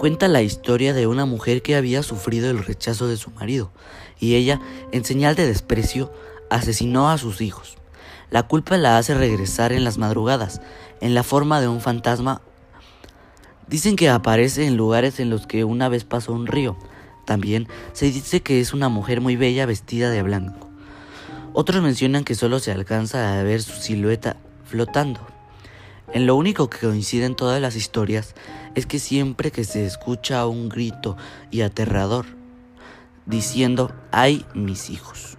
cuenta la historia de una mujer que había sufrido el rechazo de su marido y ella, en señal de desprecio, asesinó a sus hijos. La culpa la hace regresar en las madrugadas, en la forma de un fantasma. Dicen que aparece en lugares en los que una vez pasó un río. También se dice que es una mujer muy bella vestida de blanco. Otros mencionan que solo se alcanza a ver su silueta flotando. En lo único que coinciden todas las historias es que siempre que se escucha un grito y aterrador, diciendo, ¡ay mis hijos!